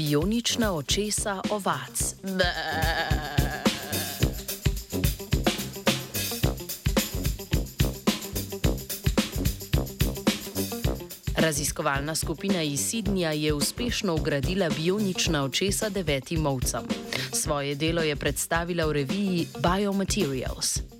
bionična očesa ovac. Bleh. Raziskovalna skupina iz Sidnja je uspešno ugradila bionična očesa devetim ovcam. Svoje delo je predstavila v reviji Biomaterials.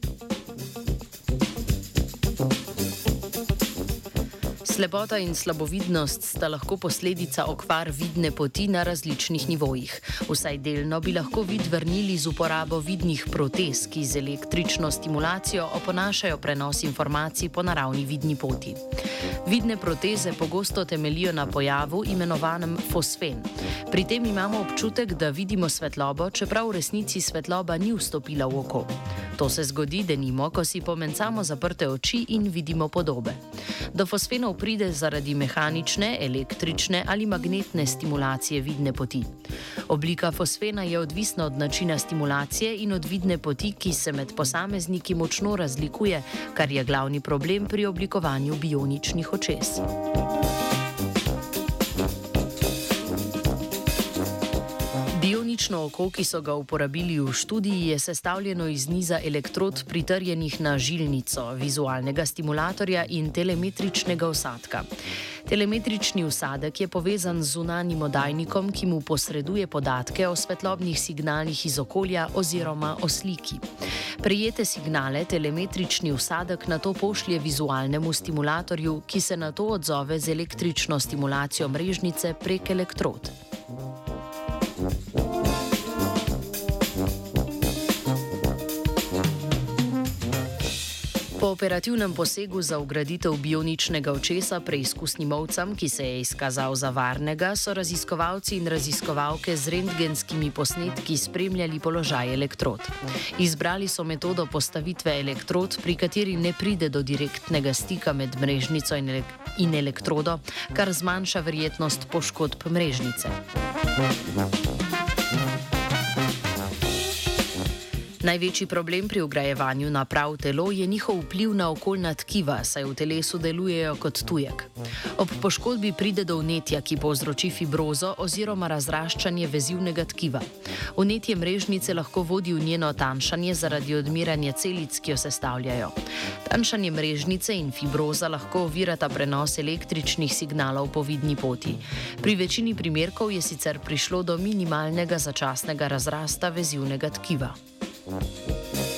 Slepota in slabovidnost sta lahko posledica okvar vidne poti na različnih nivojih. Vsaj delno bi lahko vid vrnili z uporabo vidnih protez, ki z električno stimulacijo oponašajo prenos informacij po naravni vidni poti. Vidne proteze pogosto temelijo na pojavu imenovanem fosfen. Pri tem imamo občutek, da vidimo svetlobo, čeprav v resnici svetloba ni vstopila v oko. To se zgodi, da nimo, ko si pomencamo zaprte oči in vidimo podobe. Do fosfenov pride zaradi mehanične, električne ali magnetne stimulacije vidne poti. Oblika fosfena je odvisna od načina stimulacije in od vidne poti, ki se med posamezniki močno razlikuje, kar je glavni problem pri oblikovanju bioničnih očes. Bionično oko, ki so ga uporabili v študiji, je sestavljeno iz niza elektrod pritrjenih na žilnico, vizualnega stimulatorja in telemetričnega osadka. Telemetrični usadek je povezan z zunanjim oddajnikom, ki mu posreduje podatke o svetlobnih signalih iz okolja oziroma o sliki. Prijete signale telemetrični usadek na to pošlje vizualnemu stimulatorju, ki se na to odzove z električno stimulacijo mrežnice prek elektrod. Po operativnem posegu za ugraditev bioničnega očesa preizkusnim ovcam, ki se je izkazal za varnega, so raziskovalci in raziskovalke z rentgenskimi posnetki spremljali položaj elektrod. Izbrali so metodo postavitve elektrod, pri kateri ne pride do direktnega stika med mrežnico in, elek in elektrodo, kar zmanjša verjetnost poškodb mrežnice. Največji problem pri ugrajevanju naprav v telo je njihov vpliv na okoljna tkiva, saj v telesu delujejo kot tujek. Ob poškodbi pride do vnetja, ki povzroči fibrozo oziroma razraščanje vezivnega tkiva. Vnetje mrežnice lahko vodi v njeno tanjšanje zaradi odmiranja celic, ki jo sestavljajo. Tanjšanje mrežnice in fibroza lahko ovirata prenos električnih signalov po vidni poti. Pri večini primerkov je sicer prišlo do minimalnega začasnega razrasta vezivnega tkiva. うん。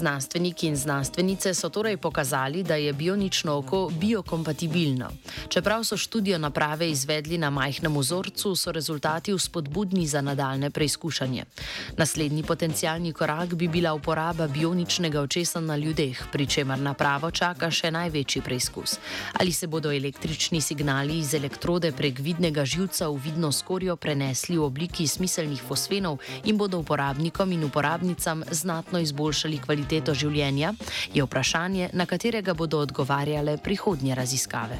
Znanstveniki in znanstvenice so torej pokazali, da je bionično oko biokompatibilno. Čeprav so študijo naprave izvedli na majhnem vzorcu, so rezultati vzpodbudni za nadaljne preizkušanje. Naslednji potencijalni korak bi bila uporaba bioničnega očesa na ljudeh, pri čemer napravo čaka še največji preizkus. Ali se bodo električni signali iz elektrode prek vidnega živca v vidno skorjo prenesli v obliki smiselnih fosfenov in bodo uporabnikom in uporabnicam znatno izboljšali kvaliteto kvaliteto življenja, je vprašanje, na katerega bodo odgovarjale prihodnje raziskave.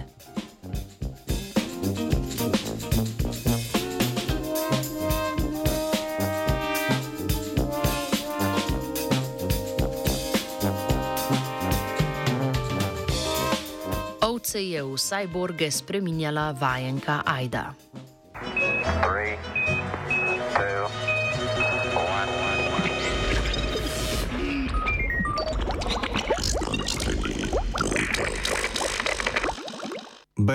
Ovce je v Cyborge spreminjala vajenka Aida. Three.